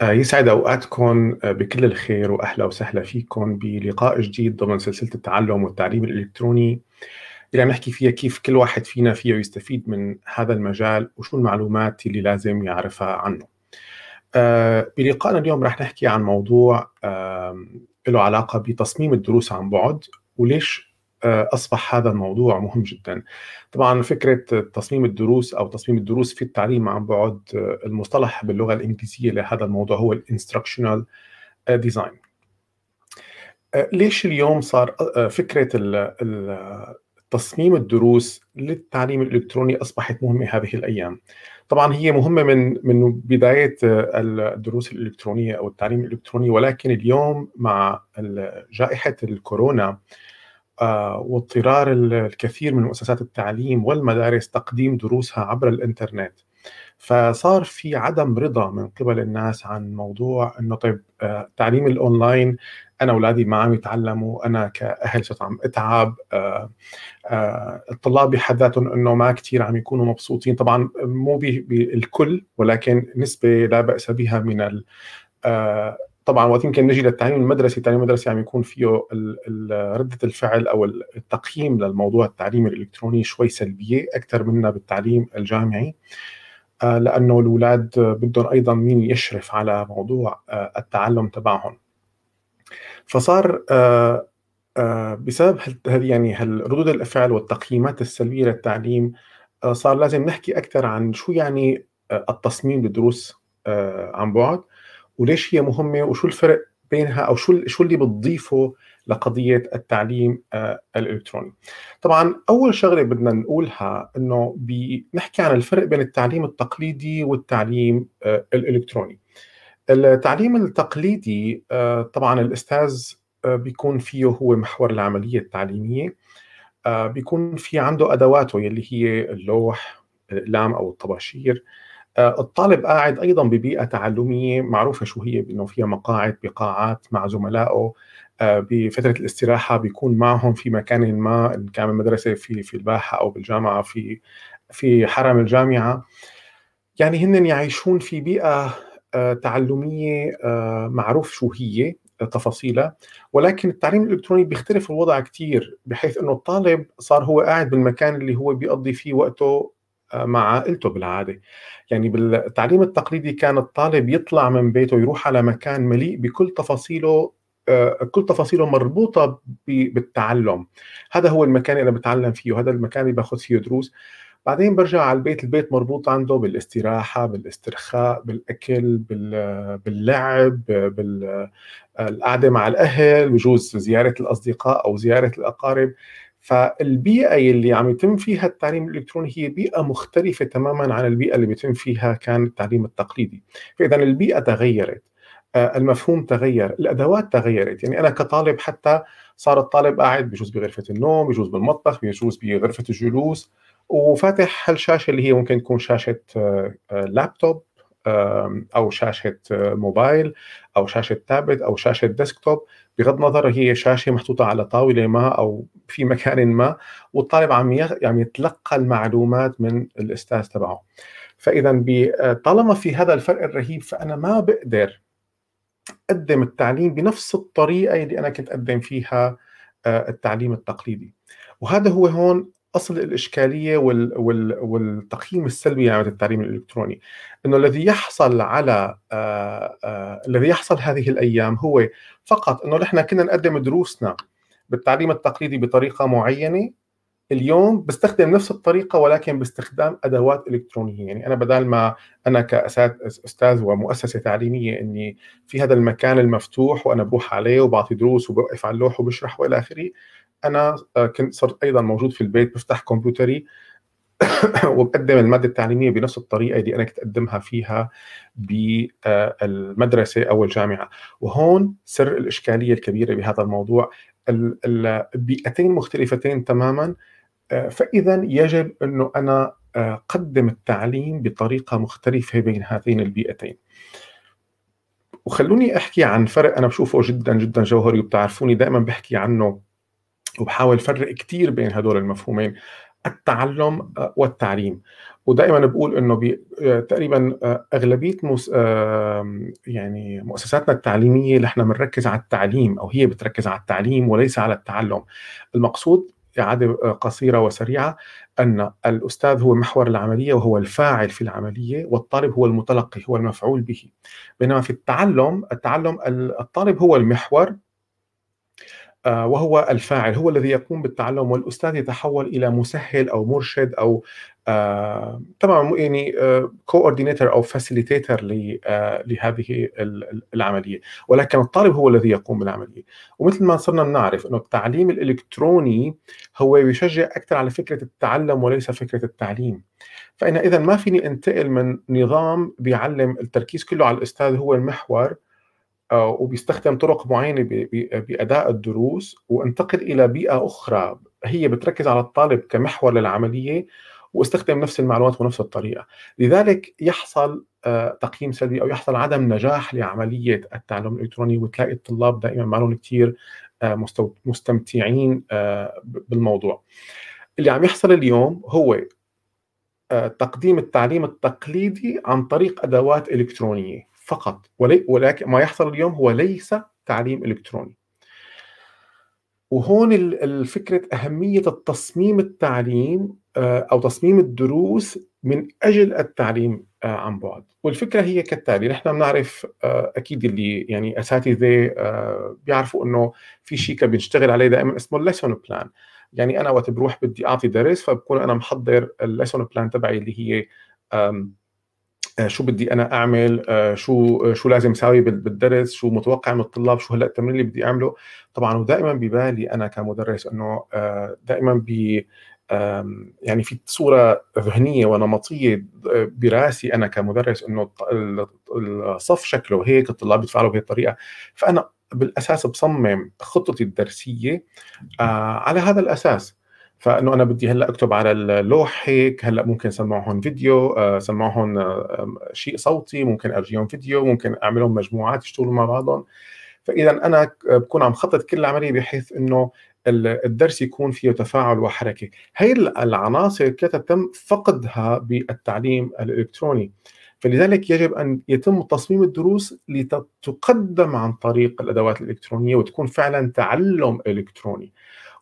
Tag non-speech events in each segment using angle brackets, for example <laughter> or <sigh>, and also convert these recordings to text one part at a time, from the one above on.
آه، يسعد أوقاتكم آه، بكل الخير وأهلا وسهلا فيكم بلقاء جديد ضمن سلسلة التعلم والتعليم الإلكتروني اللي عم نحكي فيها كيف كل واحد فينا فيه يستفيد من هذا المجال وشو المعلومات اللي لازم يعرفها عنه. آه، بلقائنا اليوم رح نحكي عن موضوع له علاقة بتصميم الدروس عن بعد وليش أصبح هذا الموضوع مهم جدا. طبعا فكرة تصميم الدروس أو تصميم الدروس في التعليم عن بعد آه، المصطلح باللغة الإنجليزية لهذا الموضوع هو الانستركشنال ديزاين. آه، ليش اليوم صار فكرة تصميم الدروس للتعليم الإلكتروني أصبحت مهمة هذه الأيام؟ طبعا هي مهمة من من بداية الدروس الإلكترونية أو التعليم الإلكتروني ولكن اليوم مع جائحة الكورونا آه، واضطرار الكثير من مؤسسات التعليم والمدارس تقديم دروسها عبر الإنترنت. فصار في عدم رضا من قبل الناس عن موضوع إنه طيب آه، الأونلاين أنا أولادي ما عم يتعلموا أنا كأهل صرت عم أتعب آه، الطلاب بحد ذاتهم إنه ما كثير عم يكونوا مبسوطين. طبعا مو بالكل ولكن نسبة لا بأس بها من طبعا وقت يمكن نجي للتعليم المدرسي التعليم المدرسي عم يكون فيه ردة الفعل أو التقييم للموضوع التعليمي الإلكتروني شوي سلبية أكثر منا بالتعليم الجامعي. آه، لأنه الأولاد بدهم أيضا مين يشرف على موضوع آه، التعلم تبعهم. فصار آه، بسبب هذه يعني ردود الأفعال والتقييمات السلبية للتعليم صار لازم نحكي أكثر عن شو يعني التصميم للدروس عن بعد. وليش هي مهمة وشو الفرق بينها أو شو شو اللي بتضيفه لقضية التعليم آه، الإلكتروني. طبعا أول شغلة بدنا نقولها إنه بنحكي عن الفرق بين التعليم التقليدي والتعليم آه، الإلكتروني. التعليم التقليدي آه، طبعا الأستاذ بيكون فيه هو محور العملية التعليمية بيكون في عنده أدواته يلي هي اللوح الأقلام أو الطباشير الطالب قاعد أيضا ببيئة تعلمية معروفة شو هي إنه فيها مقاعد بقاعات مع زملائه آه، بفترة الاستراحة بيكون معهم في مكان ما إن كان بالمدرسة في في الباحة أو بالجامعة في في حرم الجامعة. يعني هن يعيشون في بيئة آه، تعلمية معروف شو هي تفاصيلها. ولكن التعليم الإلكتروني بيختلف الوضع كثير بحيث إنه الطالب صار هو قاعد بالمكان اللي هو بيقضي فيه وقته مع عائلته بالعادة. يعني بالتعليم التقليدي كان الطالب يطلع من بيته يروح على مكان مليء بكل تفاصيله آه، كل تفاصيله مربوطة بالتعلم. هذا هو المكان اللي بتعلم فيه وهذا المكان اللي باخذ فيه دروس. بعدين برجع على البيت البيت مربوط عنده بالاستراحة بالاسترخاء بالأكل باللعب بالقعدة مع الأهل بجوز زيارة الأصدقاء أو زيارة الأقارب. فالبيئة اللي عم يتم فيها التعليم الإلكتروني هي بيئة مختلفة تماما عن البيئة اللي بيتم فيها كان التعليم التقليدي. فاذا البيئة تغيرت آه، المفهوم تغير الأدوات تغيرت. يعني أنا كطالب حتى صار الطالب قاعد بجوز بغرفة النوم بجوز بالمطبخ بجوز بغرفة الجلوس وفاتح هالشاشة اللي هي ممكن تكون شاشة آه، آه، لابتوب أو شاشة موبايل. أو شاشة تابلت أو شاشة ديسكتوب بغض النظر هي شاشة محطوطة على طاولة ما أو في مكان ما والطالب عم عم يتلقى المعلومات من الأستاذ تبعه. فاذا طالما في هذا الفرق الرهيب فأنا ما بقدر أقدم التعليم بنفس الطريقة اللي أنا كنت أقدم فيها آه، التعليم التقليدي. وهذا هو هون أصل الإشكالية وال وال والتقييم السلبي لعمليه التعليم الإلكتروني. إنه الذي يحصل على آه آه الذي يحصل هذه الأيام هو فقط إنه نحن كنا نقدم دروسنا بالتعليم التقليدي بطريقة معينة اليوم بستخدم نفس الطريقة ولكن باستخدام أدوات إلكترونية. يعني أنا بدل ما أنا كأستاذ ومؤسسة تعليمية إني في هذا المكان المفتوح وأنا بروح عليه وبعطي دروس وبوقف على اللوح وبشرح وإلى آخره أنا آه، كنت صرت أيضا موجود في البيت بفتح كمبيوتري <coughs> وبقدم المادة التعليمية بنفس الطريقة اللي أنا كنت أقدمها فيها بالمدرسة أو الجامعة. وهون سر الإشكالية الكبيرة بهذا الموضوع. البيئتين مختلفتين تماما. آه، فاذا يجب أنه أنا آه، أقدم التعليم بطريقة مختلفة بين هاتين البيئتين. وخلوني أحكي عن فرق أنا بشوفه جدا جدا جوهري وبتعرفوني دائما بحكي عنه وبحاول فرق كثير بين هدول المفهومين التعلم والتعليم. ودائما بقول إنه بي تقريبا أغلبية مس يعني مؤسساتنا التعليمية إحنا بنركز على التعليم أو هي بتركز على التعليم وليس على التعلم. المقصود إعادة قصيرة وسريعة أن الأستاذ هو محور العملية وهو الفاعل في العملية والطالب هو المتلقي هو المفعول به. بينما في التعلم التعلم الطالب هو المحور آه، وهو الفاعل هو الذي يقوم بالتعلم والأستاذ يتحول إلى مسهل أو مرشد أو آه طبعا يعني coordinator آه أو facilitator آه لهذه العملية. ولكن الطالب هو الذي يقوم بالعملية. ومثل ما صرنا نعرف إنه التعليم الإلكتروني هو يشجع أكثر على فكرة التعلم وليس فكرة التعليم. فانا اذا ما فيني أنتقل من نظام بيعلم التركيز كله على الأستاذ هو المحور آه، وبيستخدم طرق معينة بأداء الدروس وانتقل إلى بيئة أخرى. هي بتركز على الطالب كمحور للعملية واستخدم نفس المعلومات ونفس الطريقة. لذلك يحصل آه، تقييم سلبي أو يحصل عدم نجاح لعملية التعلم الإلكتروني وتلاقي الطلاب دائما ما لهم كثير آه، مستمتعين بالموضوع. اللي عم يحصل اليوم هو تقديم التعليم التقليدي عن طريق أدوات إلكترونية. فقط. ولكن ما يحصل اليوم هو ليس تعليم إلكتروني. وهون الفكرة أهمية التصميم التعليم آه، أو تصميم الدروس من أجل التعليم آه، عن بعد. والفكرة هي كالتالي نحن بنعرف آه، أكيد اللي يعني أساتذة بيعرفوا أنه في شيء بنشتغل عليه دائما اسمه ال lesson plan يعني أنا وقت بروح بدي أعطي درس فبكون أنا محضر ال lesson plan تبعي اللي هي شو بدي أنا أعمل؟ آه، شو آه، شو لازم أسوي بالدرس؟ شو متوقع من الطلاب؟ شو هلأ التمرين اللي بدي أعمله؟ طبعا ودائما ببالي أنا كمدرس إنه دائما ب يعني في صورة ذهنية ونمطية براسي أنا كمدرس إنه الصف شكله هيك الطلاب بيتفاعلوا بهي الطريقة فأنا بالأساس بصمم خطتي الدرسية على هذا الأساس. فإنه أنا بدي هلأ أكتب على اللوح هيك هلأ ممكن سمعهم فيديو آه، سمعهم شيء صوتي ممكن أرجيهم فيديو ممكن أعملهم مجموعات يشتغلوا مع بعضهم. فاذا أنا بكون عم خطط كل العملية بحيث إنه الدرس يكون فيه تفاعل وحركة. هي العناصر كانت تم فقدها بالتعليم الإلكتروني. فلذلك يجب أن يتم تصميم الدروس لتقدم عن طريق الأدوات الإلكترونية وتكون فعلا تعلم إلكتروني.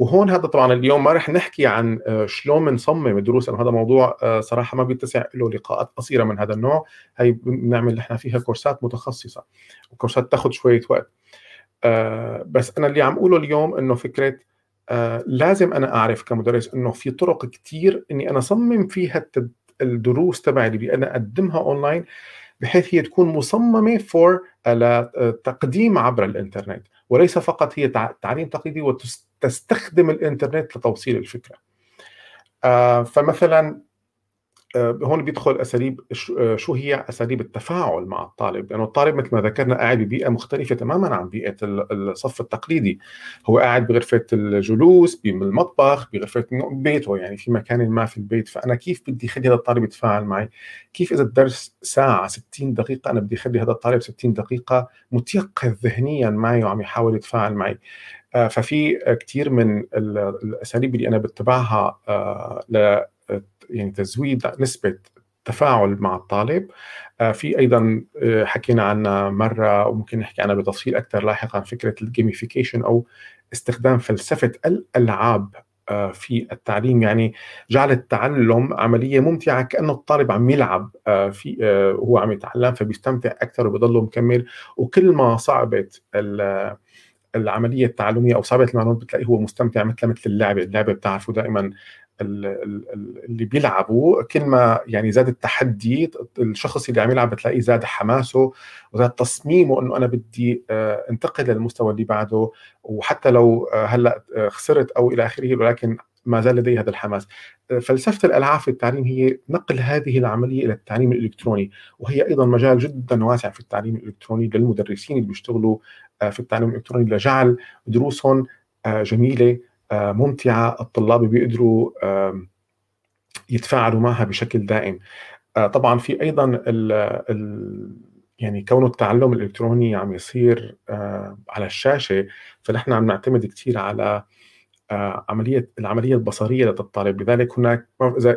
وهون هذا طبعا اليوم ما رح نحكي عن آه، شلون بنصمم الدروس لأنه هذا موضوع آه، صراحة ما بيتسع له لقاءات قصيرة من هذا النوع. هي بنعمل نحن فيها كورسات متخصصة وكورسات تاخذ شوية وقت. آه، بس أنا اللي عم أقوله اليوم إنه فكرة لازم أنا أعرف كمدرس إنه في طرق كثير إني أنا اصمم فيها الدروس تبعي اللي أنا أقدمها اونلاين بحيث هي تكون مصممة for تقديم عبر الإنترنت. وليس فقط هي تعليم تقليدي وتستخدم الإنترنت لتوصيل الفكرة. آه، فمثلا هون بيدخل أساليب آه، شو هي أساليب التفاعل مع الطالب؟ لأنه الطالب مثل ما ذكرنا قاعد ببيئة مختلفة تماما عن بيئة الصف التقليدي. هو قاعد بغرفة الجلوس بالمطبخ بغرفة بيته يعني في مكان ما في البيت. فأنا كيف بدي اخلي هذا الطالب يتفاعل معي؟ كيف إذا الدرس ساعة 60 دقيقة أنا بدي اخلي هذا الطالب 60 دقيقة متيقظ ذهنيا معي وعم يحاول يتفاعل معي؟ آه، ففي كثير من الأساليب اللي أنا بتبعها يعني تزويد نسبة تفاعل مع الطالب. آه، في أيضا آه، حكينا عنها مرة وممكن نحكي عنها بتفصيل أكثر لاحقا فكرة الجيميفيكيشن أو استخدام فلسفة الألعاب آه، في التعليم. يعني جعل التعلم عملية ممتعة كأنه الطالب عم يلعب في وهو عم يتعلم فبيستمتع أكثر وبضله مكمل. وكل ما صعبت العملية التعلمية أو صعبت المعلومات بتلاقيه هو مستمتع مثل مثل اللعبة، اللعبة بتعرفوا دائما اللي بيلعبوا كل ما يعني زاد التحدي الشخص اللي عم يلعب بتلاقيه زاد حماسه وزاد تصميمه إنه أنا بدي آه، انتقل للمستوى اللي بعده. وحتى لو آه، هلأ آه، خسرت أو إلى آخره ولكن ما زال لدي هذا الحماس. فلسفة الألعاب في التعليم هي نقل هذه العملية إلى التعليم الإلكتروني. وهي أيضا مجال جدا واسع في التعليم الإلكتروني للمدرسين اللي بيشتغلوا في التعليم الإلكتروني لجعل دروسهم جميلة آه، ممتعة. الطلاب بيقدروا يتفاعلوا معها بشكل دائم. آه، طبعا في أيضا ال ال يعني كون التعلم الإلكتروني عم يصير آه، على الشاشة فنحن عم نعتمد كثير على آه، عملية العملية البصرية لدى الطالب لذلك هناك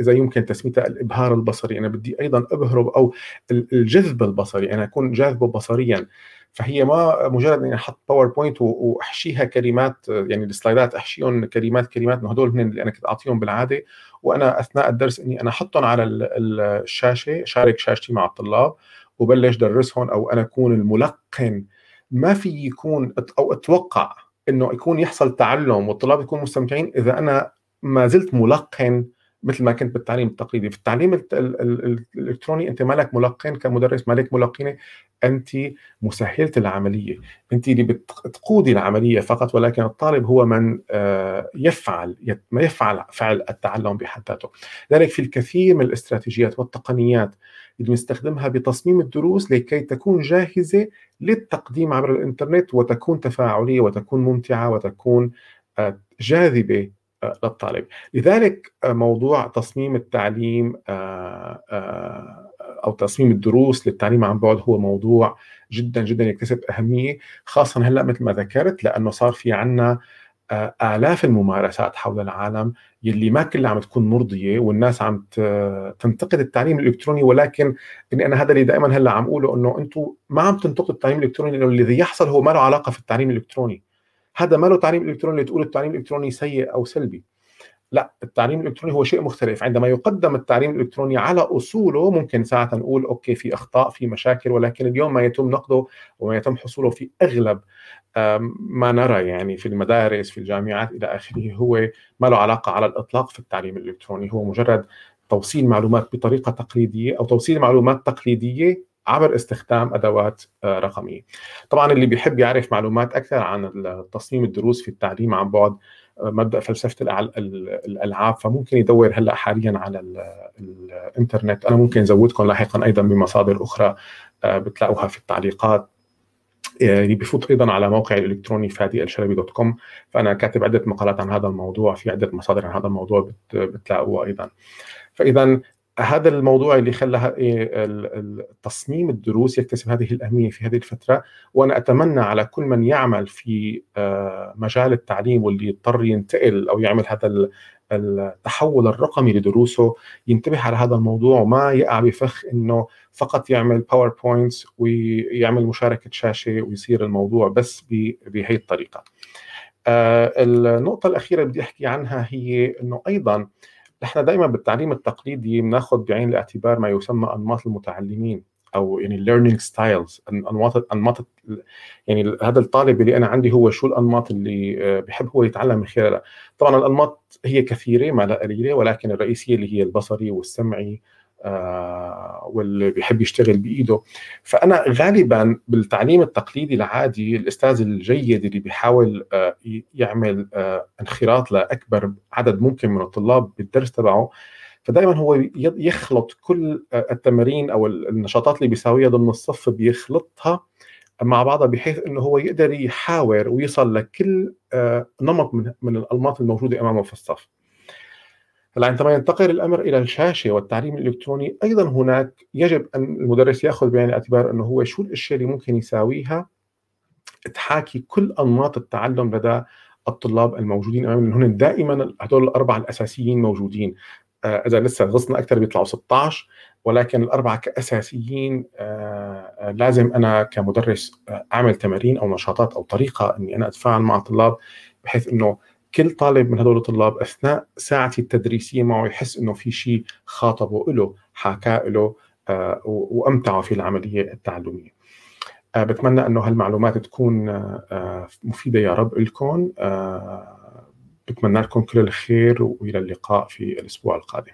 إذا يمكن تسميتها الإبهار البصري أنا بدي أيضا أبهره أو الجذب البصري. أنا أكون جاذبه بصريا. فهي ما مجرد إني أحط PowerPoint وأحشيها كلمات يعني ال slideات أحشيهم كلمات كلمات هدول اللي أنا كنت أعطيهم بالعادة. وأنا أثناء الدرس إني أنا أحطهم على الشاشة share شاشتي مع الطلاب وبلش درسهم أو أنا أكون الملقن. ما في يكون أو أتوقع إنه يكون يحصل تعلم والطلاب يكونوا مستمتعين إذا أنا ما زلت ملقن مثل ما كنت بالتعليم التقليدي. في التعليم الإلكتروني أنت مالك ملقن كمدرس مالك ملقنة أنت مسهلة العملية. أنت اللي بتقودي العملية فقط ولكن الطالب هو من آه، يفعل يفعل فعل التعلم بحد ذاته. لذلك في الكثير من الاستراتيجيات والتقنيات اللي بنستخدمها بتصميم الدروس لكي تكون جاهزة للتقديم عبر الإنترنت وتكون تفاعلية وتكون ممتعة وتكون آه، جاذبة للطالب. لذلك آه، موضوع تصميم التعليم أو تصميم الدروس للتعليم عن بعد هو موضوع جدا جدا يكتسب أهمية خاصة هلأ مثل ما ذكرت لأنه صار في عنا آلاف الممارسات حول العالم يلي ما كلها عم تكون مرضية والناس عم تنتقد التعليم الإلكتروني ولكن إني أنا هذا اللي دائما هلأ عم أقوله إنه أنتم ما عم تنتقدوا التعليم الإلكتروني لأنه الذي يحصل هو ما له علاقة في التعليم الإلكتروني. هذا ما له تعليم إلكتروني تقول التعليم الإلكتروني سيء أو سلبي. لا التعليم الإلكتروني هو شيء مختلف. عندما يقدم التعليم الإلكتروني على أصوله ممكن ساعة نقول أوكي في أخطاء في مشاكل ولكن اليوم ما يتم نقده وما يتم حصوله في أغلب ما نرى يعني في المدارس في الجامعات إلى آخره هو ما له علاقة على الإطلاق في التعليم الإلكتروني. هو مجرد توصيل معلومات بطريقة تقليدية أو توصيل معلومات تقليدية عبر استخدام أدوات آه، رقمية. طبعا اللي بيحب يعرف معلومات أكثر عن تصميم الدروس في التعليم عن بعد آه، مبدأ فلسفة الألعاب فممكن يدور هلأ حاليا على الإنترنت. أنا ممكن أزودكم لاحقا أيضا بمصادر أخرى آه، بتلاقوها في التعليقات. يعني بفوت أيضا على موقعي الإلكتروني فادي الشلبي دوت كوم فأنا كاتب عدة مقالات عن هذا الموضوع في عدة مصادر عن هذا الموضوع بتلاقوها أيضا. فاذا هذا الموضوع اللي خلى تصميم الدروس يكتسب هذه الأهمية في هذه الفترة وأنا أتمنى على كل من يعمل في آه، مجال التعليم واللي يضطر ينتقل أو يعمل هذا التحول الرقمي لدروسه ينتبه على هذا الموضوع وما يقع بفخ إنه فقط يعمل باوربوينتس ويعمل مشاركة شاشة ويصير الموضوع بس بهي الطريقة. آه، النقطة الأخيرة بدي أحكي عنها هي إنه أيضا نحن دائما بالتعليم التقليدي بناخذ بعين الاعتبار ما يسمى أنماط المتعلمين أو يعني learning styles انماط أنماط يعني هذا الطالب اللي أنا عندي هو شو الأنماط اللي آه، بحب هو يتعلم من خلالها. طبعا الأنماط هي كثيرة ما لا قليلة ولكن الرئيسية اللي هي البصري والسمعي واللي بيحب يشتغل بإيده فأنا غالبا بالتعليم التقليدي العادي الأستاذ الجيد اللي بيحاول آه، يعمل آه، انخراط لأكبر عدد ممكن من الطلاب بالدرس تبعه فدائما هو يخلط كل التمارين أو النشاطات اللي بيساويها ضمن الصف بيخلطها مع بعضها بحيث إنه هو يقدر يحاور ويصل لكل نمط من الأنماط الموجودة أمامه في الصف. هلا عندما ينتقل الأمر إلى الشاشة والتعليم الإلكتروني أيضا هناك يجب أن المدرس يأخذ بعين الاعتبار إنه هو شو الأشياء اللي ممكن يساويها تحاكي كل أنماط التعلم لدى الطلاب الموجودين امامنا هن دائما هدول الأربعة الأساسيين موجودين. آه، إذا لسه غصنا أكثر بيطلعوا 16 ولكن الأربعة كأساسيين آه، آه، لازم أنا كمدرس أعمل تمارين أو نشاطات أو طريقة إني أنا أتفاعل مع الطلاب بحيث إنه كل طالب من هدول الطلاب أثناء ساعتي التدريسية معه يحس إنه في شيء خاطبه له حكى له آه، وأمتعه في العملية التعلمية. آه، بتمنى إنه هالمعلومات تكون آه، مفيدة يا رب لكم بتمنى لكم كل الخير وإلى اللقاء في الأسبوع القادم